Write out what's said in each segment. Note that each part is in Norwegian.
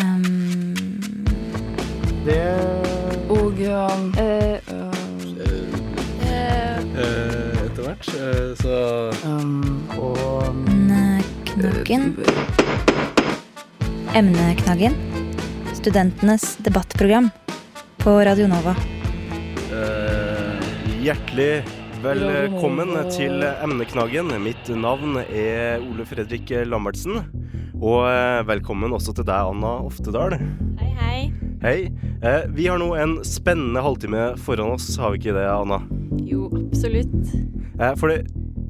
Um, Det og um, eh, Eh, etter hvert. eh, så um, og Emneknaggen. Emneknaggen. Studentenes debattprogram på Radio Nova. eh, hjertelig velkommen til Emneknaggen. Mitt navn er Ole Fredrik Lambertsen. Og eh, velkommen også til deg, Anna Oftedal. Hei, hei. Hei. Eh, vi har nå en spennende halvtime foran oss, har vi ikke det, Anna? Jo, absolutt. Eh, for det,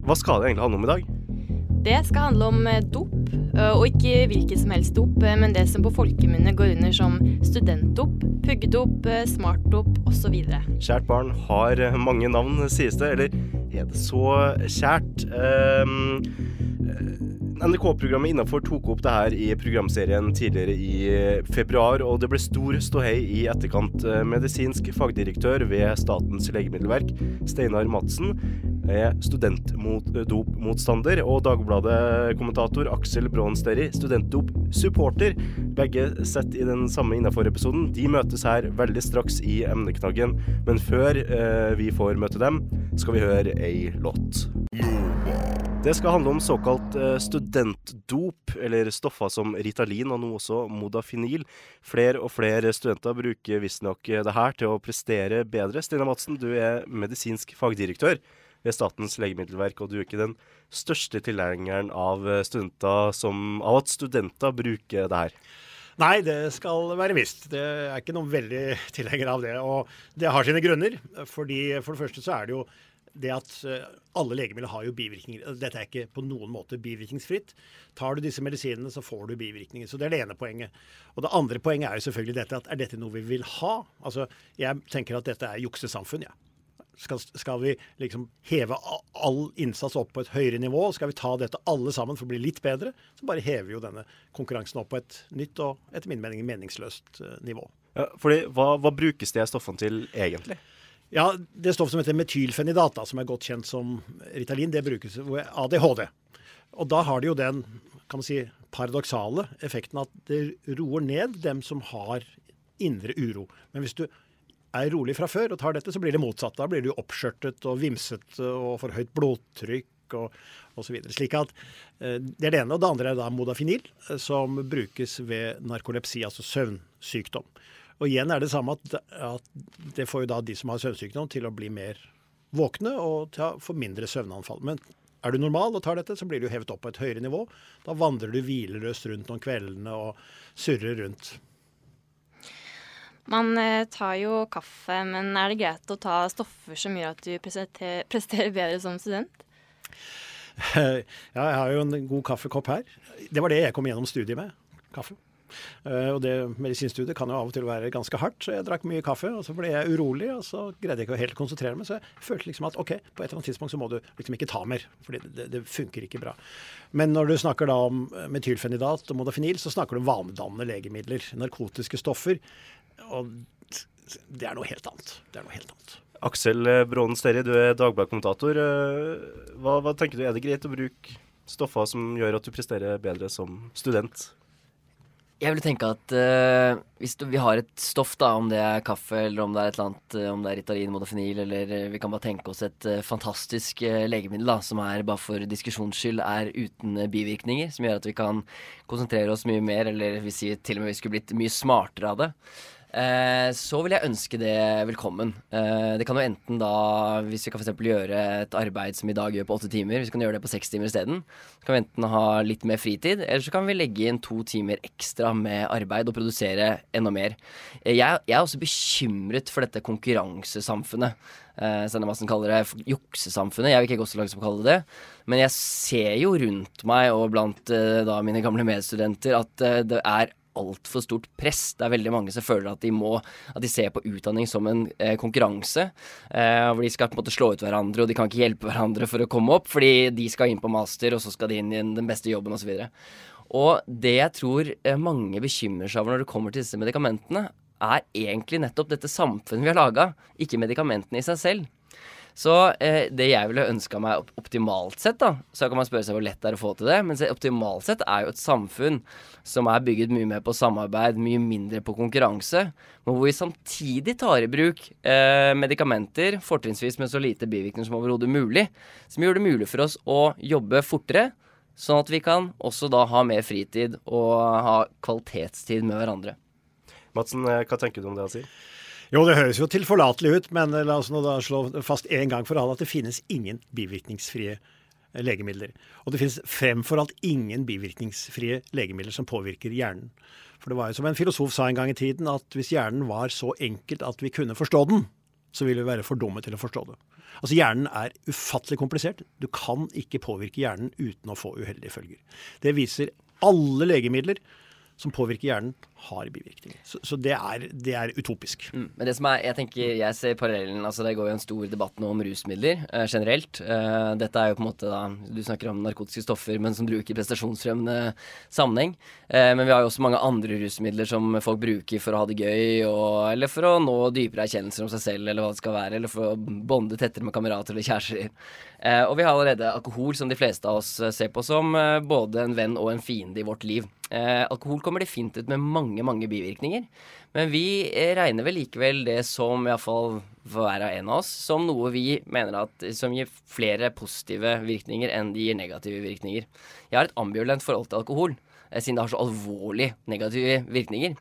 hva skal det egentlig handle om i dag? Det skal handle om eh, dop, og ikke hvilket som helst dop, men det som på folkemunne går under som studentdop, puggedop, smartdop osv. Kjært barn har mange navn, sies det. Eller er det så kjært? Eh, NRK-programmet Innafor tok opp det her i programserien tidligere i eh, februar, og det ble stor ståhei i etterkant. Eh, Medisinsk fagdirektør ved Statens legemiddelverk, Steinar Madsen, er studentdopmotstander, og Dagbladet-kommentator Aksel Brånsteri, studentdop-supporter. Begge sett i den samme Innafor-episoden. De møtes her veldig straks i emneknaggen, men før eh, vi får møte dem, skal vi høre ei låt. Det skal handle om såkalt eh, studentdop, eller stoffer som Ritalin og nå også Modafinil. Flere og flere studenter bruker visstnok det her til å prestere bedre. Stina Madsen, du er medisinsk fagdirektør ved Statens legemiddelverk, og du er ikke den største tilhengeren av, eh, som, av at studenter bruker det her. Nei, det skal være visst. Det er ikke noen veldig tilhenger av det. Og det har sine grunner. fordi For det første så er det jo det at eh, alle legemidler har jo bivirkninger. Dette er ikke på noen måte bivirkningsfritt. Tar du disse medisinene, så får du bivirkninger. Så det er det ene poenget. Og det andre poenget er jo selvfølgelig dette at er dette noe vi vil ha? Altså, Jeg tenker at dette er juksesamfunn, jeg. Ja. Skal, skal, vi liksom heve all innsats opp på et høyere nivå? Skal vi ta dette alle sammen for å bli litt bedre? Så bare hever jo denne konkurransen opp på et nytt og etter min mening meningsløst uh, nivå. Ja, fordi, hva, hva brukes de stoffene til egentlig? Ja, Det stoffet som heter metylfenidat, som er godt kjent som Ritalin, det brukes ved ADHD. Og da har det jo den kan man si, paradoksale effekten at det roer ned dem som har indre uro. Men hvis du er rolig fra før og tar dette, så blir det motsatt. Da blir du oppskjørtet og vimsete og får høyt blodtrykk og osv. Slik at eh, Det er det ene. Og det andre er da modafinil, som brukes ved narkolepsi, altså søvnsykdom. Og igjen er det samme at, at det får jo da de som har søvnsykdom til å bli mer våkne og å få mindre søvnanfall. Men er du normal og tar dette, så blir du hevet opp på et høyere nivå. Da vandrer du hvileløst rundt om kveldene og surrer rundt. Man eh, tar jo kaffe, men er det greit å ta stoffer som gjør at du presterer bedre som student? Ja, jeg har jo en god kaffekopp her. Det var det jeg kom gjennom studiet med. Kaffe. Uh, og det medisinstudiet kan jo av og til være ganske hardt, så jeg drakk mye kaffe. Og så ble jeg urolig, og så greide jeg ikke å helt konsentrere meg. Så jeg følte liksom at OK, på et eller annet tidspunkt så må du liksom ikke ta mer. fordi det, det funker ikke bra. Men når du snakker da om metylfenidat og modafinil, så snakker du om vanedannende legemidler. Narkotiske stoffer. Og det er noe helt annet. Det er noe helt annet. Aksel Brånen Sterri, du er Dagbladet-kommentator. Hva, hva, tenker du, er det greit å bruke stoffer som gjør at du presterer bedre som student? Jeg vil tenke at uh, hvis du, vi har et stoff, da, om det er kaffe eller om det er et eller annet, uh, om det er Ritalin, Modafinil, eller uh, vi kan bare tenke oss et fantastisk legemiddel da, som er bare for diskusjons skyld er uten bivirkninger, som gjør at vi kan konsentrere oss mye mer, eller vi sier til og med vi skulle blitt mye smartere av det. Eh, så vil jeg ønske det velkommen. Eh, det kan jo enten da, hvis vi kan f.eks. gjøre et arbeid som i dag gjør på åtte timer, hvis vi kan gjøre det på seks timer isteden, så kan vi enten ha litt mer fritid, eller så kan vi legge inn to timer ekstra med arbeid og produsere enda mer. Eh, jeg, jeg, er også bekymret for dette konkurransesamfunnet. Eh, Massen kaller det juksesamfunnet. Jeg vil ikke gå så langt som å kalle det det. Men jeg ser jo rundt meg og blant eh, da mine gamle medstudenter at eh, det er altfor stort press. Det er veldig mange som føler at de må At de ser på utdanning som en eh, konkurranse. Eh, hvor de skal på en måte slå ut hverandre, og de kan ikke hjelpe hverandre for å komme opp, fordi de skal inn på master, og så skal de inn i den beste jobben, osv. Og, og det jeg tror eh, mange bekymrer seg over når det kommer til disse medikamentene, er egentlig nettopp dette samfunnet vi har laga, ikke medikamentene i seg selv. Så eh, det jeg ville ønska meg op optimalt sett, da, så kan man spørre seg hvor lett det er å få til det, men optimalt sett er jo et samfunn som er bygget mye mer på samarbeid, mye mindre på konkurranse, men hvor vi samtidig tar i bruk eh, medikamenter, fortrinnsvis med så lite bivirkninger som overhodet mulig, som gjør det mulig for oss å jobbe fortere. Sånn at vi kan også da ha mer fritid og ha kvalitetstid med hverandre. Madsen, eh, hva tenker du om det han sier? Jo, det høres jo tilforlatelig ut, men la oss nå da slå fast en gang for alle at det finnes ingen bivirkningsfrie legemidler. Og det finnes fremfor alt ingen bivirkningsfrie legemidler som påvirker hjernen. For det var jo som en filosof sa en gang i tiden, at hvis hjernen var så enkelt at vi kunne forstå den, så ville vi være for dumme til å forstå det. Altså Hjernen er ufattelig komplisert. Du kan ikke påvirke hjernen uten å få uheldige følger. Det viser alle legemidler som påvirker hjernen, har bivirkninger. Så, så det, er, det, er, utopisk. Mm. Men det som er, jeg tenker, jeg ser parallellen altså Det går jo en stor debatt nå om rusmidler eh, generelt. Eh, dette er jo på en måte da Du snakker om narkotiske stoffer, men som bruker prestasjonsfremmende sammenheng. Eh, men vi har jo også mange andre rusmidler som folk bruker for å ha det gøy, og, eller for å nå dypere erkjennelser om seg selv, eller hva det skal være, eller for å bonde tettere med kamerater eller kjærester. Eh, og vi har allerede alkohol, som de fleste av oss eh, ser på som eh, både en venn og en fiende i vårt liv. Alkohol kommer definitivt ut med mange mange, bivirkninger. Men vi regner vel likevel det som, iallfall for hver av en av oss, som noe vi mener at som gir flere positive virkninger enn de gir negative virkninger. Jeg har et ambivalent forhold til alkohol, eh, siden det har så alvorlig negative virkninger.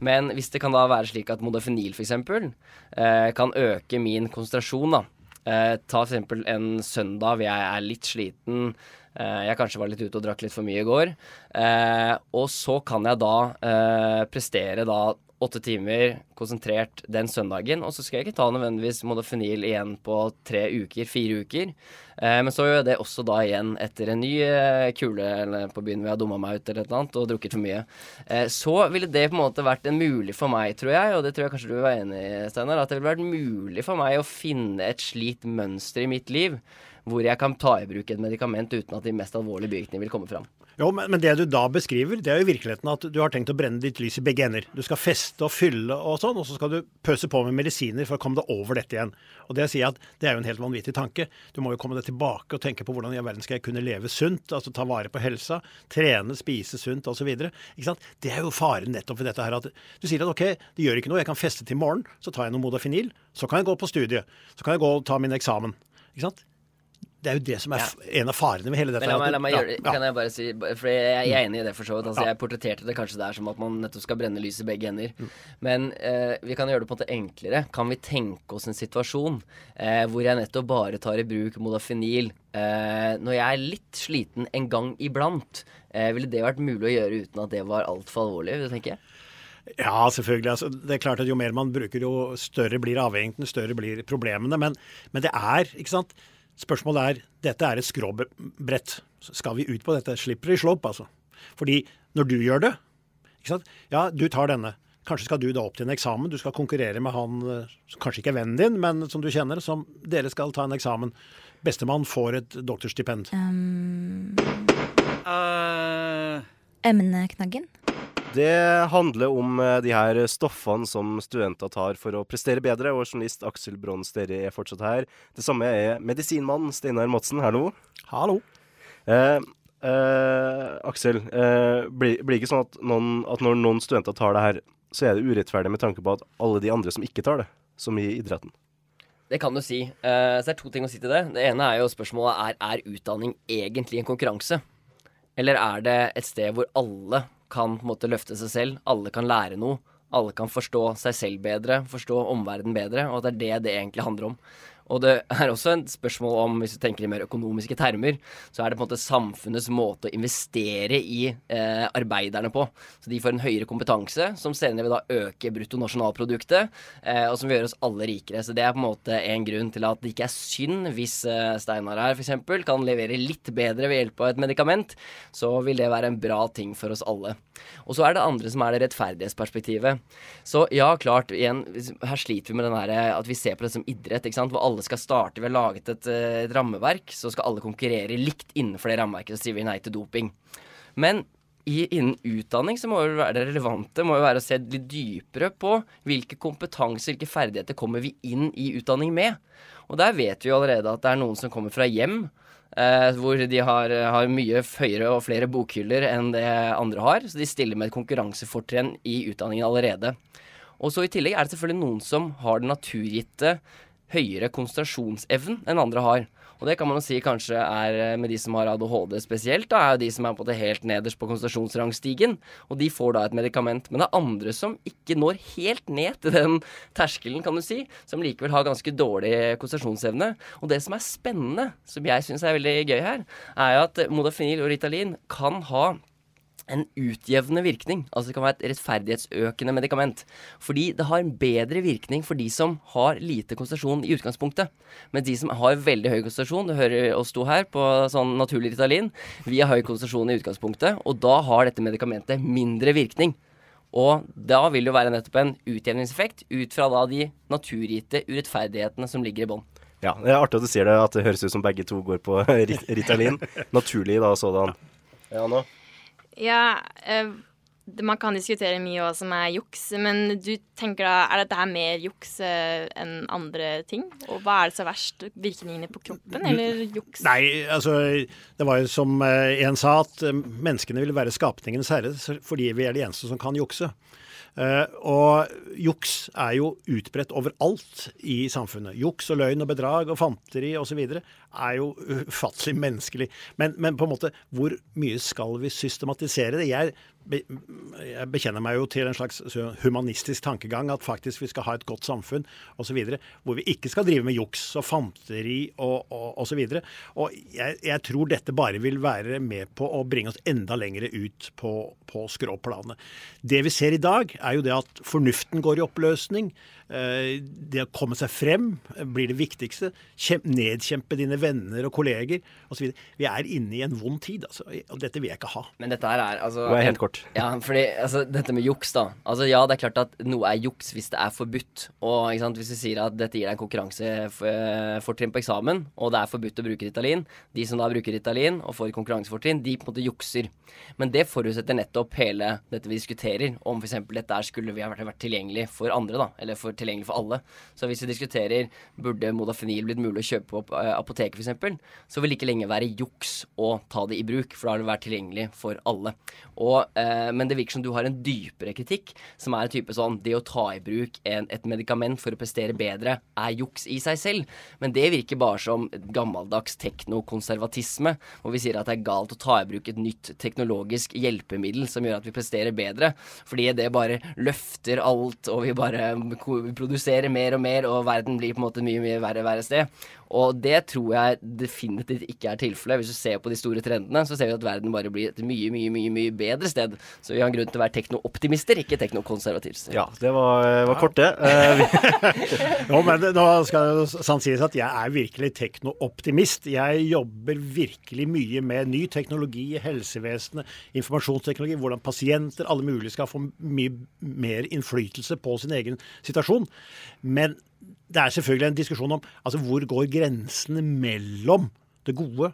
Men hvis det kan da være slik at modafinil f.eks. Eh, kan øke min konsentrasjon, da. Eh, ta f.eks. en søndag hvor jeg er litt sliten, Eh, jeg kanskje var litt ute og drakk litt for mye i går. Eh, og så kan jeg da eh, prestere da åtte timer konsentrert den søndagen. Og så skal jeg ikke ta nødvendigvis modafinil igjen på tre uker, fire uker. Eh, men så gjør det også da igjen etter en ny eh, kule eller på byen hvor jeg har dumma meg ut eller et annet og drukket for mye. Eh, så ville det på en måte vært en mulig for meg, tror jeg, og det tror jeg kanskje du vil være enig i, Steinar, at det ville vært mulig for meg å finne et slikt mønster i mitt liv hvor jeg kan ta i bruk et medikament uten at de mest alvorlige bivirkningene vil komme fram. Jo, men, men, det du da beskriver, det er jo i virkeligheten at du har tenkt å brenne ditt lys i begge ender. Du skal feste og fylle og sånn, og så skal du pøse på med medisiner for å komme deg over dette igjen. Og det jeg sier at det er jo en helt vanvittig tanke. Du må jo komme deg tilbake og tenke på hvordan i all verden skal jeg kunne leve sunt, altså ta vare på helsa, trene, spise sunt osv. Det er jo faren nettopp ved dette her at du sier at OK, det gjør ikke noe, jeg kan feste til morgen, så tar jeg noe modafinil, så kan jeg gå på studiet, så kan jeg gå og ta min eksamen. Ikke sant? Det er jo det som er en av farene med hele dette. Men la meg, la meg gjøre kan jeg bare si For jeg, er enig i det, for så vidt. Altså, Jeg portretterte det kanskje der som at man nettopp skal brenne lys i begge ender. Mm. Men eh, vi kan gjøre det på en måte enklere. Kan vi tenke oss en situasjon eh, hvor jeg nettopp bare tar i bruk modafinil eh, når jeg er litt sliten en gang iblant? Eh, ville det vært mulig å gjøre uten at det var altfor alvorlig, vil du tenke? Ja, selvfølgelig. Altså, det er klart at Jo mer man bruker, jo større blir avhengigheten, større blir problemene. Men, men det er, ikke sant Spørsmålet er dette er et skråbrett. Skal vi ut på dette? Slipper i slopp, altså. Fordi når du gjør det ikke sant? Ja, du tar denne. Kanskje skal du da opp til en eksamen. Du skal konkurrere med han eh, som kanskje ikke er vennen din, men som du kjenner. Som dere skal ta en eksamen. Bestemann får et doktorstipend. Um, uh... Emneknaggen? Det handler om eh, de her stoffene som studenter tar for å prestere bedre, og journalist Aksel Brons dere er fortsatt her. Det samme er medisinmann Steinar Madsen. Hallo. Hallo. Eh, eh, Aksel, eh, blir, det ikke sånn at, noen, at, når noen studenter tar det her, så er det urettferdig med tanke på at alle de andre som ikke tar det, som i idretten? Det kan du si. Uh, så det er to ting å si til det. Det ene er jo spørsmålet er, er utdanning egentlig en konkurranse. Eller er det et sted hvor alle kan på en måte løfte seg selv. Alle kan lære noe. Alle kan forstå seg selv bedre, forstå omverdenen bedre. Og at det er det det egentlig handler om. Og det er også et spørsmål om, hvis du tenker i mer økonomiske termer, så er det på en måte samfunnets måte å investere i eh, arbeiderne på. Så de får en høyere kompetanse, som senere vil da øke bruttonasjonalproduktet, eh, og som vil gjøre oss alle rikere. Så det er på en måte en grunn til at det ikke er synd hvis eh, Steinar her f.eks. kan levere litt bedre ved hjelp av et medikament, så vil det være en bra ting for oss alle. Og så er det andre som er det rettferdighetsperspektivet. Så ja, klart, igjen, her sliter vi med den her at vi ser på det som idrett, ikke sant. Hvor alle skal starte. Vi har laget et, eh, et rammeverk, så skal alle konkurrere likt innenfor det rammeverket. Så sier vi nei til doping. Men i, innen utdanning så må jo være det relevante må jo være å se litt dypere på hvilke kompetanser, hvilke ferdigheter kommer vi inn i utdanning med. Og der vet vi jo allerede at det er noen som kommer fra hjem eh, hvor de har, har, mye høyere og flere bokhyller enn det andre har. Så de stiller med et konkurransefortrinn i utdanningen allerede. Og så i tillegg er det selvfølgelig noen som har den naturgitte høyere konsentrasjonsevnen enn andre har. Og det kan man jo si kanskje er eh, med de som har ADHD spesielt, da, er jo de som er på det helt nederst på konsentrasjonsrangstigen. Og de får da et medikament. Men det er andre som ikke når helt ned til den terskelen, kan du si, som likevel har ganske dårlig konsentrasjonsevne. Og det som er spennende, som jeg syns er veldig gøy her, er jo at Modafinil og Ritalin kan ha en utjevnende virkning. Altså det kan være et rettferdighetsøkende medikament. Fordi det har en bedre virkning for de som har lite konsentrasjon i utgangspunktet. Men de som har veldig høy konsentrasjon, du hører oss to her på sånn naturlig Ritalin, vi har høy konsentrasjon i utgangspunktet, og da har dette medikamentet mindre virkning. Og da vil det jo være nettopp en utjevningseffekt ut fra da de naturgitte urettferdighetene som ligger i bånn. Ja, det er artig at du sier det, at det høres ut som begge to går på Ritalin. Naturlig da sådan. Ja, nå. Ja, eh, man kan diskutere mye hva som er juks, men du tenker da, er dette her mer juks eh, enn andre ting? Og hva er det så verst? Virkningene på kroppen, eller juks? Nei, altså det var jo som eh, en sa, at menneskene vil være skapningens herre fordi vi er de eneste som kan jukse. Uh, og juks er jo utbredt overalt i samfunnet. Juks og løgn og bedrag og fanteri osv. er jo ufattelig menneskelig. Men, men, på en måte, hvor mye skal vi systematisere det? Jeg jeg bekjenner meg jo til en slags humanistisk tankegang, at faktisk vi skal ha et godt samfunn osv. Hvor vi ikke skal drive med juks og fanteri og osv. Og, og, og jeg, jeg, tror dette bare vil være med på å bringe oss enda lenger ut på, på skråplanet. Det vi ser i dag, er jo det at fornuften går i oppløsning. Eh, det å komme seg frem blir det viktigste. Nedkjempe dine venner og kolleger osv. Vi er inne i en vond tid, altså, og dette vil jeg ikke ha. Men dette her er altså Det er helt kort. Ja, fordi altså, dette med juks, da. Altså Ja, det er klart at noe er juks hvis det er forbudt. Og ikke sant, hvis du sier at dette gir deg en konkurransefortrinn på eksamen, og det er forbudt å bruke Ritalin, de som da bruker Ritalin og får konkurransefortrinn, de på en måte jukser. Men det forutsetter nettopp hele dette vi diskuterer, om f.eks. dette skulle vi ha vært tilgjengelig for andre, da, eller for tilgjengelig for alle. Så hvis vi diskuterer burde modafinil blitt mulig å kjøpe på uh, apoteket f.eks., så vil det ikke lenge være juks å ta det i bruk, for da har det vært tilgjengelig for alle. Og, men det virker som du har en dypere kritikk, som er en type sånn det å ta i bruk en, et medikament for å prestere bedre, er juks i seg selv. Men det virker bare som gammeldags teknokonservatisme, hvor vi sier at det er galt å ta i bruk et nytt teknologisk hjelpemiddel som gjør at vi presterer bedre, fordi det bare løfter alt, og vi bare produserer mer og mer, og verden blir på en måte mye, mye verre, verre sted. Og det tror jeg definitivt ikke er tilfellet. Hvis du ser på de store trendene, så ser vi at verden bare blir et mye, mye, mye mye bedre sted. Så vi har en grunn til å være teknooptimister, ikke teknokonservatister. Ja, det var, var kort, det. jo, men nå skal det sant sies at jeg er virkelig teknooptimist. Jeg jobber virkelig mye med ny teknologi i helsevesenet, informasjonsteknologi, hvordan pasienter, alle mulige, skal få mye mer innflytelse på sin egen situasjon. Men det er selvfølgelig en diskusjon om altså, hvor går grensene mellom det gode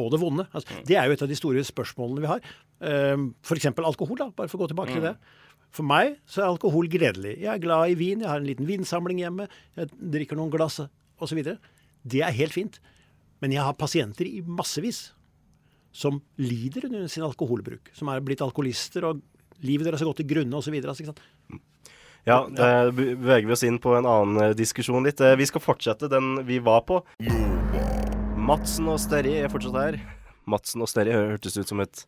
og det vonde. Altså, det er jo et av de store spørsmålene vi har. Uh, F.eks. alkohol, da, bare for å gå tilbake mm. til det. For meg så er alkohol gledelig. Jeg er glad i vin, jeg har en liten vinsamling hjemme, jeg drikker noen glass osv. Det er helt fint. Men jeg har pasienter i massevis som lider under sin alkoholbruk. Som er blitt alkoholister, og livet deres har gått til grunne osv. Ja, da beveger vi oss inn på en annen eh, diskusjon litt. Eh, vi skal fortsette den vi var på. Madsen og Sterri er fortsatt her. Madsen og Sterri hørtes ut som et,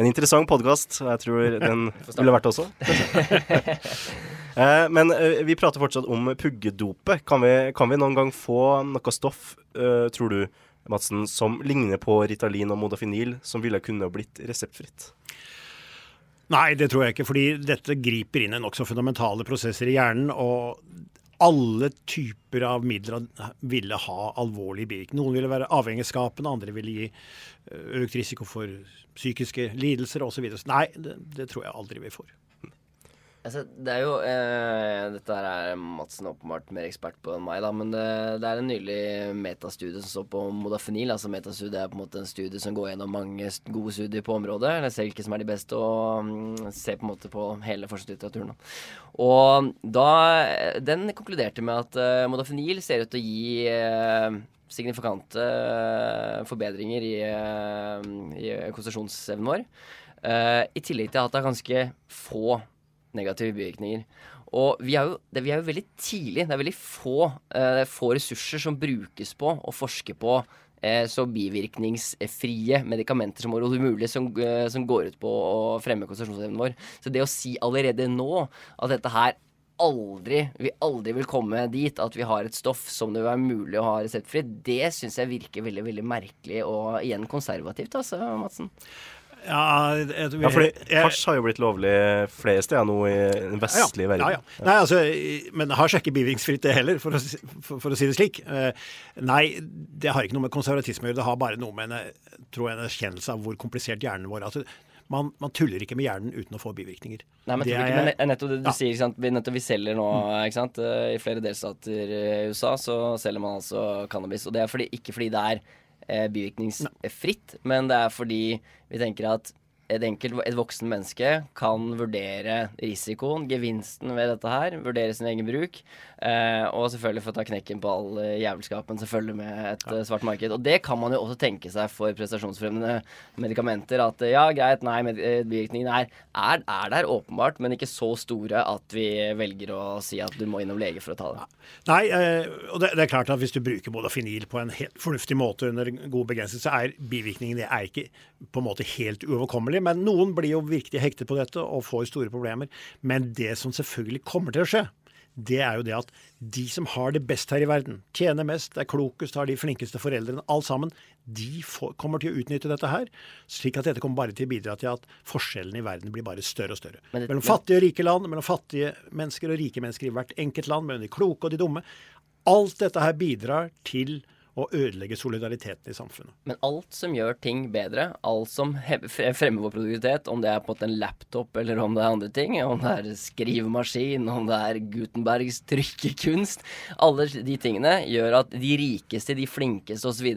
en interessant podkast. Jeg tror den ville vært også. eh, men eh, vi prater fortsatt om puggedopet. Kan vi, kan vi noen gang få noe stoff, eh, tror du, Madsen, som ligner på Ritalin og Modafinil, som ville kunne blitt reseptfritt? Nei, det tror jeg ikke. Fordi dette griper inn i nokså fundamentale prosesser i hjernen. og alle typer av midler ville ha alvorlig bivirkninger. Noen ville være avhengighetsskapende, andre ville gi eh, økt risiko for psykiske lidelser osv. Nei, det, det tror jeg aldri vi får. Altså, det er jo eh, Dette her er Madsen åpenbart mer ekspert på enn meg, da. Men det, det er en nylig metastudie som står på modafinil. Altså Metastudie er på en måte en studie som går gjennom mange gode studier på området. Eller ser hvilke som er de beste, og mm, ser på en måte på hele forskningslitteraturen. Og da Den konkluderte med at eh, modafinil ser ut til å gi eh, signifikante uh, forbedringer i, i konsentrasjonsevnen vår. I tillegg til at det er ganske få negative bivirkninger. Og vi er, jo, det, vi er jo veldig tidlig. Det er veldig få, eh, få ressurser som brukes på å forske på eh, så bivirkningsfrie medikamenter som overhodet mulig, som, eh, som, går ut på å fremme konsentrasjonsevnen vår. Så det å si allerede nå at dette her aldri, vi aldri vil komme dit at vi har et stoff som det vil være mulig å ha reseptfritt, det syns jeg virker veldig veldig merkelig og igjen konservativt, altså, Madsen. Ja, jeg, ja, fordi hasj har jo blitt lovlig flere steder nå i den vestlige ja, verden. Ja, ja. Nei, altså, men hasj er ikke bivirkningsfritt, det heller, for å, for, for å, si det slik. Uh, nei, det har ikke noe med konservatisme å gjøre. Det har bare noe med en, tror jeg, en erkjennelse av hvor komplisert hjernen vår er. Altså, man, man, tuller ikke med hjernen uten å få bivirkninger. Nei, men, det er, ikke, men nettopp det du ja. sier, ikke sant? Nettopp vi selger nå, mm. ikke sant? I flere delstater i USA så selger man altså cannabis. Og det er fordi, ikke fordi det er eh, bivirkningsfritt, men det er fordi vi tenker at et enkelt, et voksen menneske kan vurdere risikoen, gevinsten ved dette her, vurdere sin egen bruk, eh, og selvfølgelig få ta knekken på all eh, jævelskapen selvfølgelig med et ja. Eh, svart marked. Og det kan man jo også tenke seg for prestasjonsfremmende medikamenter. At ja, greit, nei, eh, bivirkningene er, er, er, der åpenbart, men ikke så store at vi velger å si at du må innom lege for å ta det. Nei, eh, og det, det, er klart at hvis du bruker modafinil på en helt fornuftig måte under god begrensning, så er bivirkningene ikke på en måte helt uoverkommelig. Men noen blir jo virkelig hektet på dette og får store problemer. Men det som selvfølgelig kommer til å skje, det er jo det at de som har det best her i verden, tjener mest, er klokest, har de flinkeste foreldrene, alt sammen, de får, kommer til å utnytte dette her. Slik at dette kommer bare til å bidra til at forskjellene i verden blir bare større og større. Det, mellom fattige og rike land, mellom fattige mennesker og rike mennesker i hvert enkelt land, mellom de kloke og de dumme. Alt dette her bidrar til og ødelegge solidariteten i samfunnet. Men alt som gjør ting bedre, alt som fremmer vår produktivitet, om det er på en laptop eller om det er andre ting, om det er skrivemaskin, om det er Gutenbergs trykkekunst Alle de tingene gjør at de rikeste, de flinkeste osv.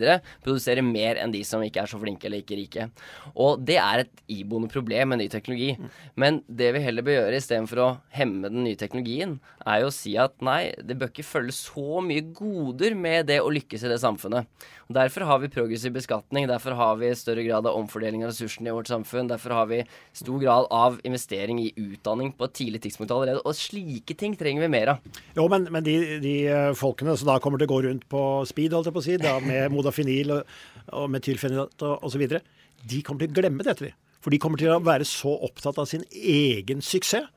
produserer mer enn de som ikke er så flinke eller ikke rike. Og det er et iboende problem med ny teknologi. Men det vi heller bør gjøre istedenfor å hemme den nye teknologien, er jo å si at nei, det bør ikke følge så mye goder med det å lykkes i det samfunnet. Og Derfor har vi progressiv beskatning, derfor har vi større grad av omfordeling av ressursene i vårt samfunn. Derfor har vi stor grad av investering i utdanning på et tidlig tidspunkt allerede. Og slike ting trenger vi mer av. Jo, men, men de, de, eh, folkene som da kommer til å gå rundt på speed, holdt jeg på å si, da, med modafinil og, og metylfenidat osv., de kommer til å glemme dette. For de kommer til å være så opptatt av sin egen suksess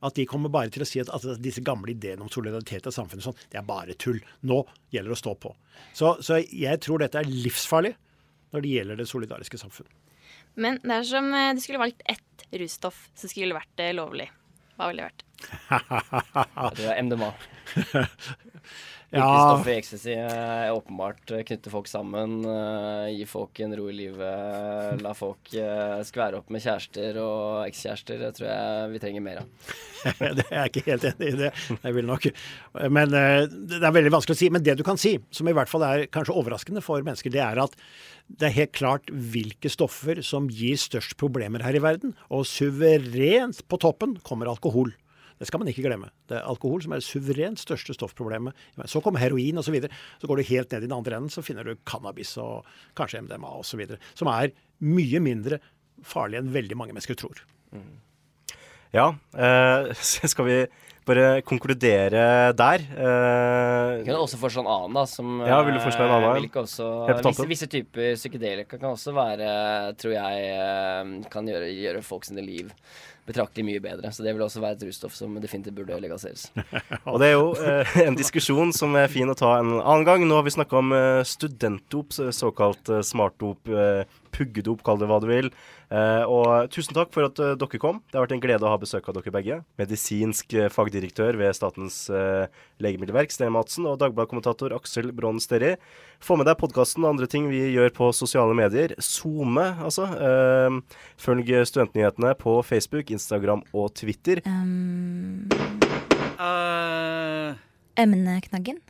at de kommer bare til å si at, at disse gamle ideene om solidaritet av samfunnet sånn, det er bare tull. Nå gjelder det å stå på. Så, så, jeg tror dette er livsfarlig når det gjelder det solidariske samfunn. Men dersom du eh, det skulle valgt ett russtoff som skulle vært eh, lovlig. Hva ville det vært? det er MDMA. Yrkesstoffet i ecstasy er åpenbart Knytte knytter folk sammen, uh, gir folk en ro i livet, la folk skvære opp med kjærester og ekskjærester. Det tror jeg vi trenger mer av. det er jeg ikke helt enig i det. Jeg vil nok. Men det er veldig vanskelig å si. Men det du kan si, som i hvert fall er kanskje overraskende for mennesker, det er at det er helt klart hvilke stoffer som gir størst problemer her i verden. Og suverent på toppen kommer alkohol. Det skal man ikke glemme. Det er alkohol som er det suverent største stoffproblemet. Så kommer heroin osv. Så, videre. så går du helt ned i den andre enden, så finner du cannabis og kanskje MDMA osv. Som er mye mindre farlig enn veldig mange mennesker tror. Mm. Ja, eh, skal vi bare konkludere der? Uh, kan også foreslå en annen, da. Som, ja, vil du foreslå en annen? Eh, også, visse, visse, typer psykedelika kan også være, tror jeg, eh, kan gjøre, gjøre folk sine liv betraktelig mye bedre. Så det vil også være et russtoff som definitivt burde legaliseres. og det er jo eh, en diskusjon som er fin å ta en annen gang. Nå har vi snakka om eh, studentdop, såkalt eh, smartdop, eh, pugge det opp, kall det hva du vil. Eh, og tusen takk for at eh, dere kom. Det har vært en glede å ha besøk av dere begge. Medisinsk eh, fagdirektør ved Statens legemiddelverk, Sten Madsen, og Dagbladet-kommentator Aksel Brånn Sterri. Få med deg podkasten og andre ting vi gjør på sosiale medier. SoMe, altså. Følg Studentnyhetene på Facebook, Instagram og Twitter. Um, uh, emneknaggen.